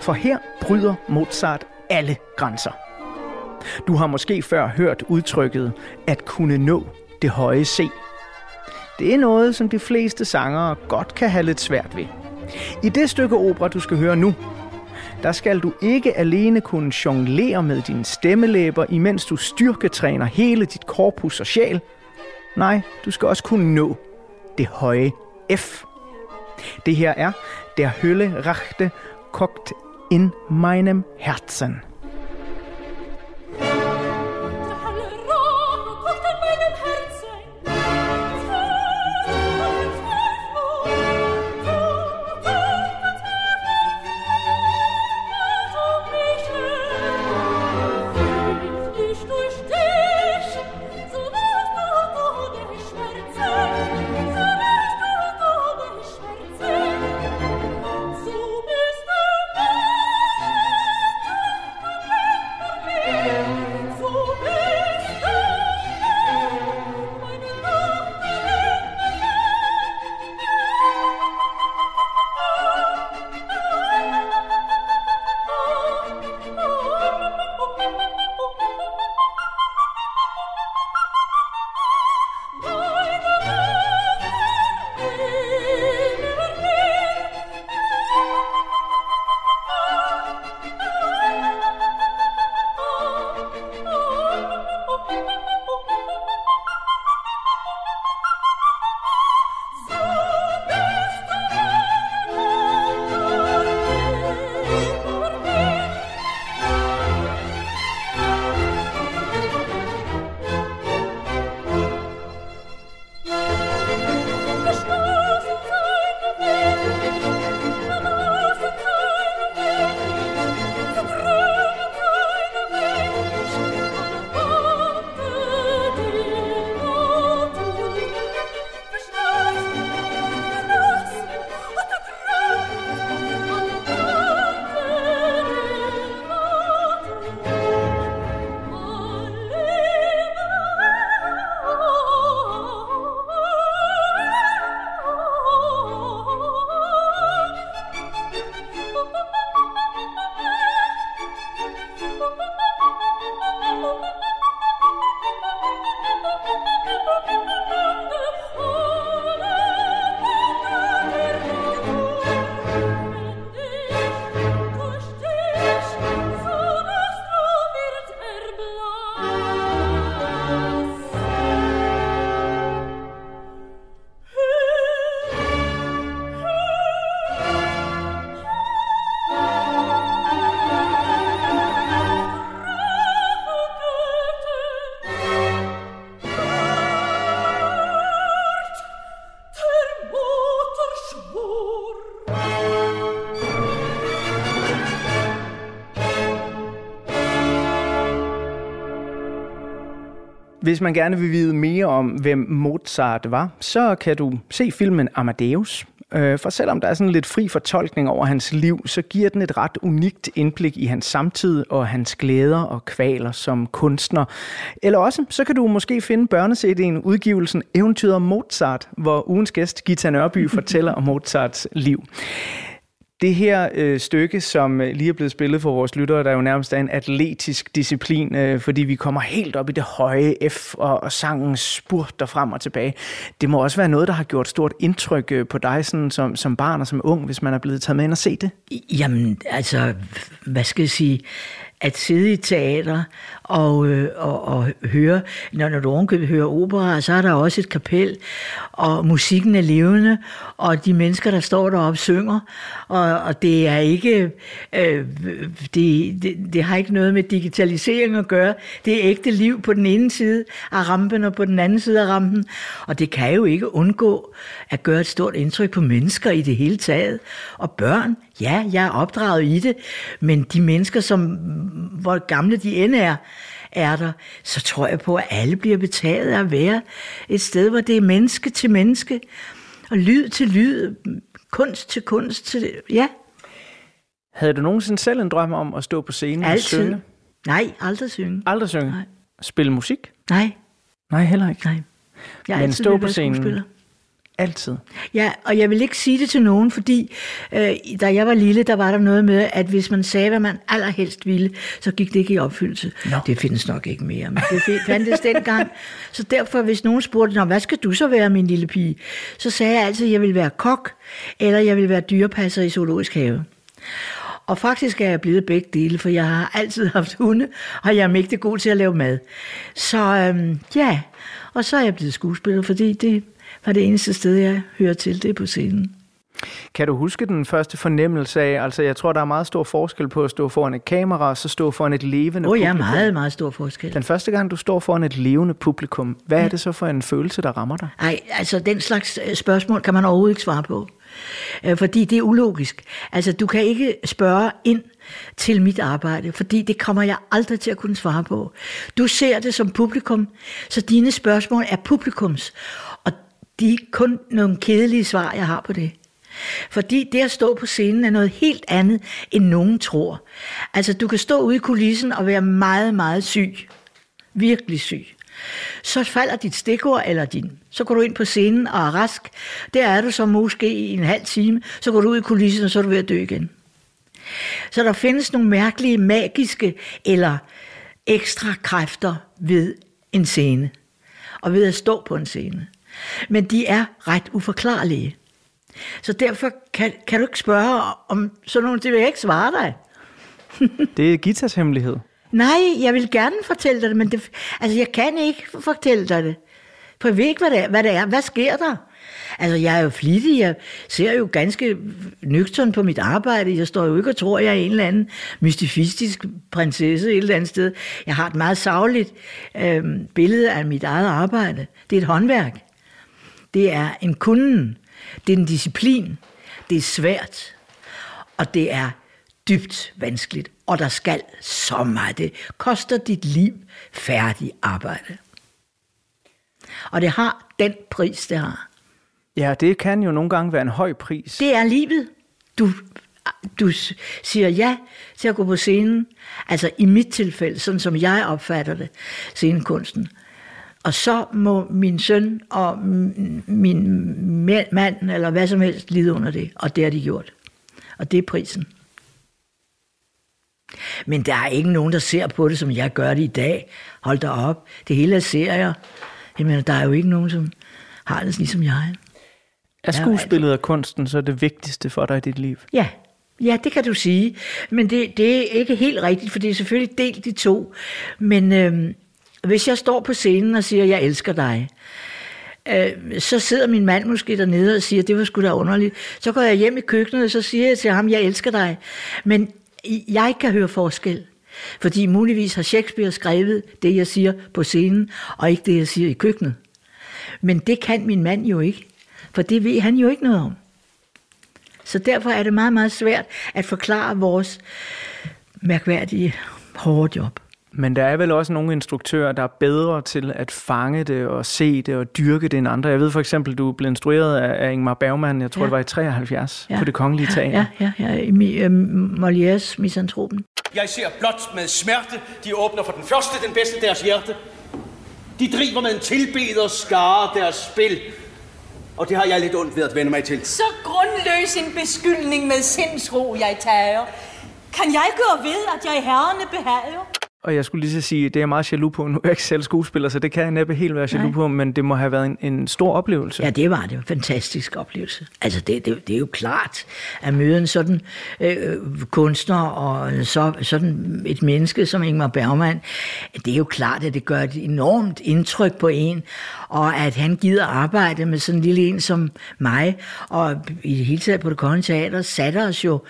For her bryder Mozart alle grænser. Du har måske før hørt udtrykket at kunne nå det høje C. Det er noget, som de fleste sangere godt kan have lidt svært ved. I det stykke opera, du skal høre nu, der skal du ikke alene kunne jonglere med dine stemmelæber, imens du styrketræner hele dit korpus og sjæl. Nej, du skal også kunne nå det høje F. Det her er Der Hölle Rachte kogt in meinem Herzen. Hvis man gerne vil vide mere om, hvem Mozart var, så kan du se filmen Amadeus. Øh, for selvom der er sådan lidt fri fortolkning over hans liv, så giver den et ret unikt indblik i hans samtid og hans glæder og kvaler som kunstner. Eller også, så kan du måske finde børnesedien udgivelsen Eventyret om Mozart, hvor ugens gæst Gita Nørby fortæller om Mozarts liv. Det her øh, stykke, som øh, lige er blevet spillet for vores lyttere, der er jo nærmest er en atletisk disciplin, øh, fordi vi kommer helt op i det høje F, og, og sangen spurter frem og tilbage. Det må også være noget, der har gjort stort indtryk øh, på dig sådan, som, som barn og som ung, hvis man er blevet taget med ind og se det. Jamen, altså, hvad skal jeg sige? At sidde i teater og, øh, og, og høre, når, når du ovenkøbet hører opera, så er der også et kapel, og musikken er levende, og de mennesker, der står deroppe, synger, og, og det er ikke, øh, det, det, det har ikke noget med digitalisering at gøre. Det er ægte liv på den ene side af rampen, og på den anden side af rampen, og det kan jo ikke undgå at gøre et stort indtryk på mennesker i det hele taget, og børn, ja, jeg er opdraget i det, men de mennesker, som, hvor gamle de end er, er der, så tror jeg på, at alle bliver betaget af at være et sted, hvor det er menneske til menneske, og lyd til lyd, kunst til kunst, til, ja, Havde du nogensinde selv en drøm om at stå på scenen og altid. synge? Nej, aldrig synge. Aldrig synge? Nej. Spille musik? Nej, Nej, heller ikke. nej. Jeg Men stå på scenen. Altid. Ja, og jeg vil ikke sige det til nogen, fordi øh, da jeg var lille, der var der noget med, at hvis man sagde, hvad man allerhelst ville, så gik det ikke i opfyldelse. Nå. Det findes nok ikke mere, men det fandtes dengang. Så derfor, hvis nogen spurgte, Nå, hvad skal du så være, min lille pige? Så sagde jeg altid, at jeg vil være kok, eller jeg vil være dyrepasser i zoologisk have. Og faktisk er jeg blevet begge dele, for jeg har altid haft hunde, og jeg er mægtig god til at lave mad. Så øhm, ja, og så er jeg blevet skuespiller, fordi det var det eneste sted, jeg hører til, det er på scenen. Kan du huske den første fornemmelse af, altså jeg tror, der er meget stor forskel på at stå foran et kamera, og så stå foran et levende Åh, oh, ja, publikum. meget, meget stor forskel. Den første gang, du står foran et levende publikum, hvad er det så for en følelse, der rammer dig? Ej, altså den slags øh, spørgsmål kan man overhovedet ikke svare på. Øh, Fordi det er ulogisk. Altså, du kan ikke spørge ind til mit arbejde, fordi det kommer jeg aldrig til at kunne svare på. Du ser det som publikum, så dine spørgsmål er publikums. De er kun nogle kedelige svar, jeg har på det. Fordi det at stå på scenen er noget helt andet, end nogen tror. Altså, du kan stå ude i kulissen og være meget, meget syg. Virkelig syg. Så falder dit stikord, eller din, så går du ind på scenen og er rask. Der er du så måske i en halv time, så går du ud i kulissen, og så er du ved at dø igen. Så der findes nogle mærkelige, magiske eller ekstra kræfter ved en scene, og ved at stå på en scene. Men de er ret uforklarlige. Så derfor kan, kan du ikke spørge om sådan nogle, det vil jeg ikke svare dig. <laughs> Det er Gitas hemmelighed. Nej, jeg vil gerne fortælle dig det, men det, altså, jeg kan ikke fortælle dig det. For jeg ved ikke, hvad det, er, hvad det er. Hvad sker der? Altså, jeg er jo flittig. Jeg ser jo ganske nøgtern på mit arbejde. Jeg står jo ikke og tror, jeg er en eller anden mystifistisk prinsesse et eller andet sted. Jeg har et meget savligt øh, billede af mit eget arbejde. Det er et håndværk. Det er en kunden. Det er en disciplin. Det er svært. Og det er dybt vanskeligt. Og der skal så meget. Det koster dit liv færdig arbejde. Og det har den pris, det har. Ja, det kan jo nogle gange være en høj pris. Det er livet. Du, du siger ja til at gå på scenen. Altså i mit tilfælde, sådan som jeg opfatter det, scenekunsten. Og så må min søn og min mand, eller hvad som helst, lide under det. Og det har de gjort. Og det er prisen. Men der er ikke nogen, der ser på det, som jeg gør det i dag. Hold da op. Det hele er serier. Jamen, der er jo ikke nogen, som har det ligesom jeg. Er skuespillet og kunsten så det vigtigste for dig i dit liv? Ja, ja det kan du sige. Men det, det er ikke helt rigtigt, for det er selvfølgelig delt i to. Men øhm, hvis jeg står på scenen og siger, jeg elsker dig, øh, så sidder min mand måske dernede og siger, det var sgu da underligt. Så går jeg hjem i køkkenet, og så siger jeg til ham, jeg elsker dig. Men jeg kan høre forskel. Fordi muligvis har Shakespeare skrevet det, jeg siger på scenen, og ikke det, jeg siger i køkkenet. Men det kan min mand jo ikke, for det ved han jo ikke noget om. Så derfor er det meget, meget svært at forklare vores mærkværdige hårde job. Men der er vel også nogle instruktører, der er bedre til at fange det og se det og dyrke det end andre. Jeg ved for eksempel, du blev instrueret af, Ingmar Bergman, jeg tror Ja. det var i 73, Ja. på det kongelige teater. Ja, ja, ja. I Mi- øh, Molières Misantropen. Jeg ser blot med smerte, de åbner for den første, den bedste deres hjerte. De driver med en tilbeder skare deres spil. Og det har jeg lidt ondt ved at vende mig til. Så grundløs en beskyldning med sindsro, jeg tager. Kan jeg gøre ved, at jeg herrene behager? Og jeg skulle lige så sige, det er jeg meget jaloux på. Nu er jeg ikke selv skuespiller, så det kan jeg næppe helt være jaloux på, men det må have været en, en stor oplevelse. Ja, det var det. var en fantastisk oplevelse. Altså, det, det, det er jo klart at møde en sådan øh, kunstner og så, sådan et menneske som Ingmar Bergman. Det er jo klart, at det gør et enormt indtryk på en, og at han gider arbejde med sådan en lille en som mig, og i det hele taget på det kongelige teater satte os jo,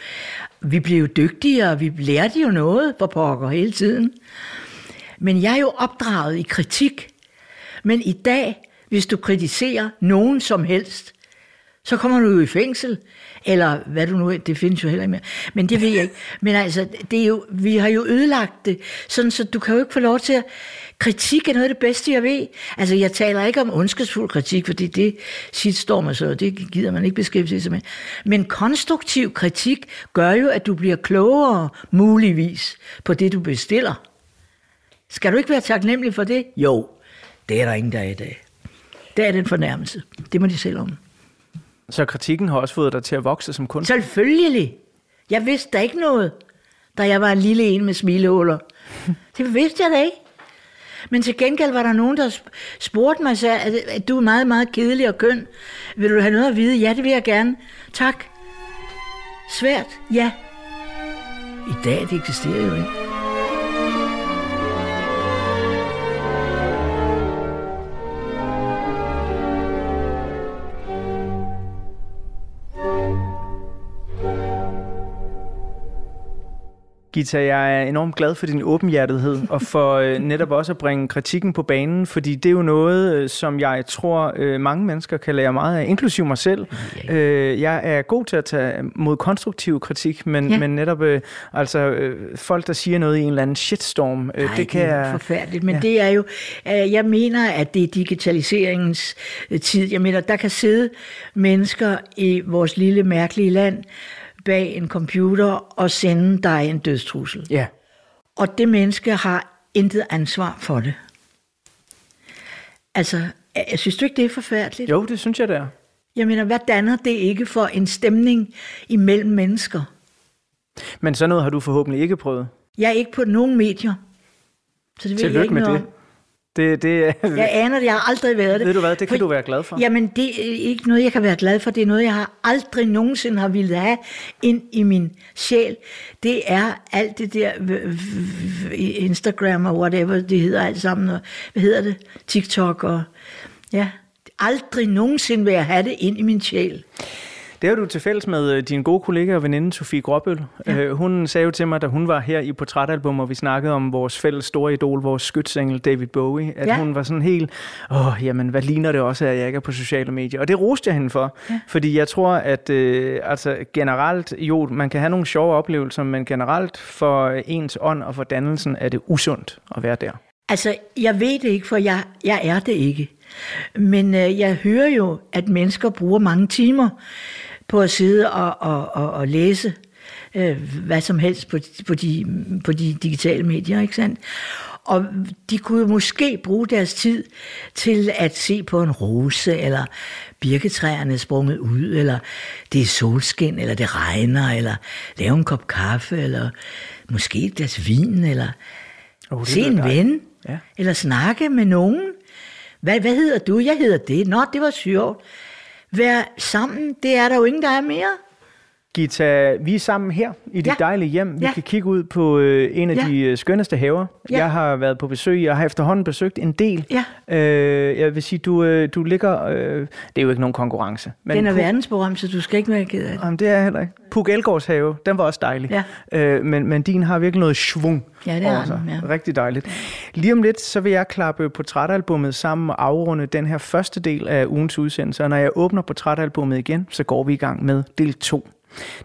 vi blev jo dygtigere, vi lærte jo noget på pokker hele tiden. Men jeg er jo opdraget i kritik. Men i dag, hvis du kritiserer nogen som helst, så kommer du jo i fængsel. Eller hvad du nu, det findes jo heller ikke mere. Men det ved jeg ikke. Men altså, det er jo, vi har jo ødelagt det, sådan så du kan jo ikke få lov til at... Kritik er noget af det bedste, jeg ved. Altså, jeg taler ikke om ondskabsfuld kritik, fordi det står man så, det gider man ikke beskæftige sig med. Men konstruktiv kritik gør jo, at du bliver klogere, muligvis, på det, du bestiller. Skal du ikke være taknemmelig for det? Jo, det er der ingen, der er i dag. Det er den fornærmelse. Det må de selv om. Så kritikken har også fået dig til at vokse som kunstner? Selvfølgelig. Jeg vidste da ikke noget, da jeg var en lille en med smilehuller. Det vidste jeg da ikke. Men til gengæld var der nogen, der spurgte mig, så, at du er meget, meget kedelig og køn. Vil du have noget at vide? Ja, det vil jeg gerne. Tak. Svært? Ja. I dag, det eksisterer jo ikke. Gita, jeg er enormt glad for din åbenhjertethed, <laughs> og for øh, netop også at bringe kritikken på banen, fordi det er jo noget, øh, som jeg tror, øh, mange mennesker kan lære meget af, inklusive mig selv. Jeg er god til at tage mod konstruktiv kritik, men, Ja. men netop altså, folk, der siger noget i en eller anden shitstorm, Nej, det kan det er forfærdeligt, men Ja. det er jo, jeg mener, at det er digitaliseringens tid. Jeg mener, der kan sidde mennesker i vores lille mærkelige land bag en computer og sende dig en dødstrussel. Ja. Og det menneske har intet ansvar for det. Altså, jeg synes du ikke, det er forfærdeligt? Jo, det synes jeg, det er. Jeg mener, hvad danner det ikke for en stemning imellem mennesker? Men sådan noget har du forhåbentlig ikke prøvet. Jeg er ikke på nogen medier. Så det ved jeg Tillykke ikke med noget det. om. Det, det, <laughs> Jeg aner det, jeg har aldrig været det. Ved du hvad, det kan For- du være glad for. Jamen, det er ikke noget, jeg kan være glad for. Det er noget, jeg har aldrig nogensinde har ville have ind i min sjæl. Det er alt det der Instagram og whatever det hedder alt sammen. Og, hvad hedder det? TikTok og... Ja, aldrig nogensinde vil jeg have det ind i min sjæl. Det har du til fælles med øh, din gode kollega og veninde Sofie Gråbøl. Ja. Hun sagde jo til mig, da hun var her i portrætalbum, og vi snakkede om vores fælles store idol, vores skytsengel David Bowie, at Ja. hun var sådan helt, åh, jamen, hvad ligner det også, at jeg ikke er på sociale medier? Og det roste jeg hende for, ja. fordi jeg tror, at øh, altså, generelt, jo, man kan have nogle sjove oplevelser, men generelt for ens ånd og for dannelsen er det usundt at være der. Altså, jeg ved det ikke, for jeg, jeg er det ikke. Men øh, jeg hører jo, at mennesker bruger mange timer på at sidde og, og, og, og læse øh, hvad som helst på, på, de, på de digitale medier, ikke sandt? Og de kunne måske bruge deres tid til at se på en rose, eller birketræerne er sprunget ud, eller det er solskin, eller det regner, eller lave en kop kaffe, eller måske et glas vin, eller Oh, se en dejligt. ven, Ja. eller snakke med nogen. Hvad, hvad hedder du? Jeg hedder det. Nå, det var sjovt. Vær sammen, det er der jo ingen, der er mere. Gita, vi er sammen her i dit Ja. dejlige hjem. Vi Ja. kan kigge ud på øh, en af Ja. de øh, skønneste haver. Ja. Jeg har været på besøg. Jeg har efterhånden besøgt en del. Ja. Øh, jeg vil sige, du, øh, du ligger... Øh, det er jo ikke nogen konkurrence. Men den er Puk- så du skal ikke være ked af det. Jamen, det er jeg heller ikke. Puk Elgårds have, den var også dejlig. Ja. Øh, men, men din har virkelig noget svung Ja, det over sig. den, ja. Rigtig dejligt. Lige om lidt, så vil jeg klappe portrætalbummet sammen og afrunde den her første del af ugens udsendelse. Og når jeg åbner portrætalbummet igen, så går vi i gang med del 2.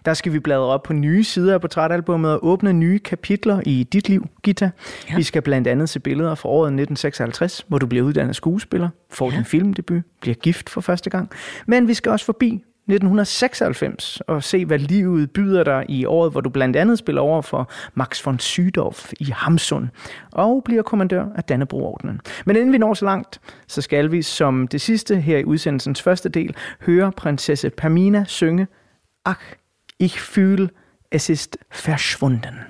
Der skal vi bladre op på nye sider af portrætalbummet og åbne nye kapitler i dit liv, Gita. Ja. Vi skal blandt andet se billeder fra året 1956, hvor du bliver uddannet skuespiller, får ja. din filmdebut, bliver gift for første gang. Men vi skal også forbi 1996 og se, hvad livet byder dig i året, hvor du blandt andet spiller over for Max von Sydow i Hamsun og bliver kommandør af Dannebroordenen. Men inden vi når så langt, så skal vi som det sidste her i udsendelsens første del høre prinsesse Pamina synge Ach, ich fühl, es ist verschwunden.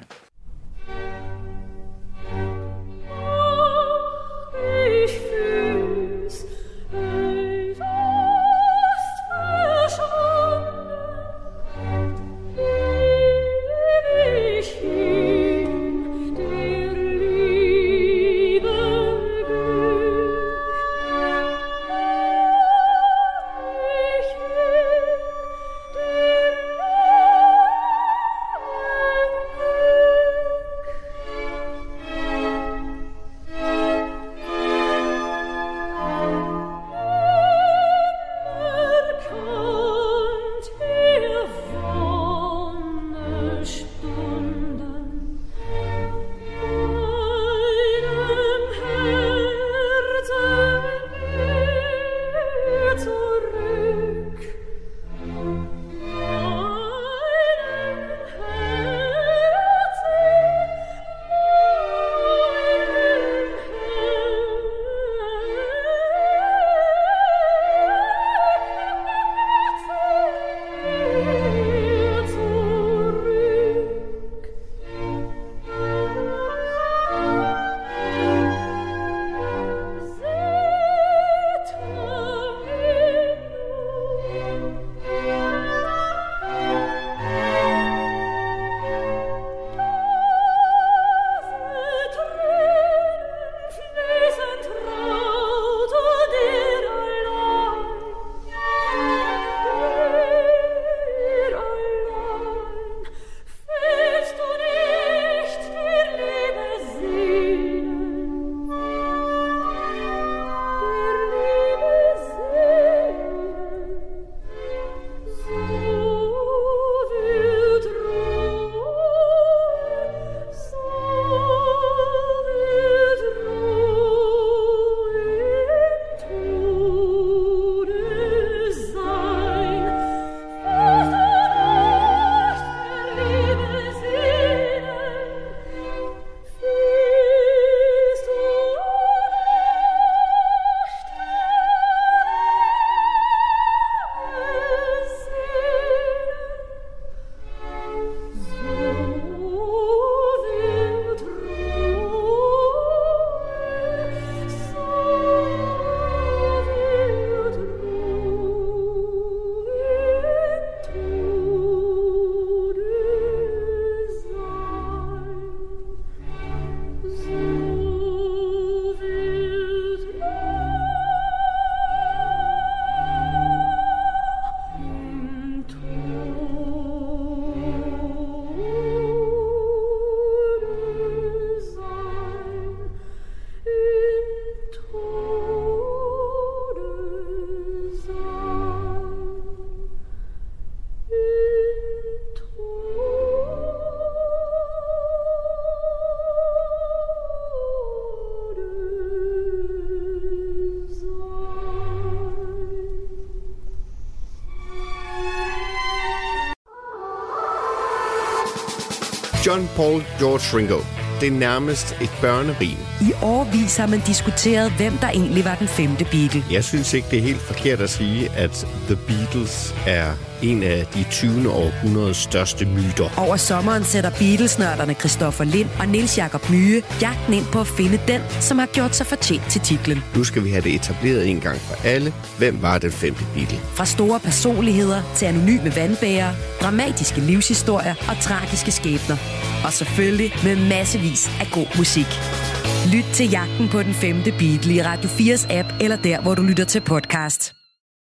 John Paul George Ringo. Det er nærmest et børnerim. I årvis har man diskuteret, hvem der egentlig var den femte Beatle. Jeg synes ikke, det er helt forkert at sige, at The Beatles er en af de 20. århundredes største myter. Over sommeren sætter Beatles-nørderne Christoffer Lind og Nils Jakob Myge jagten ind på at finde den, som har gjort sig fortjent til titlen. Nu skal vi have det etableret en gang for alle. Hvem var den femte Beatle? Fra store personligheder til anonyme vandbærere, dramatiske livshistorier og tragiske skæbner. Og selvfølgelig med massevis af god musik. Lyt til jagten på den femte Beatle i Radio 4's app eller der, hvor du lytter til podcast.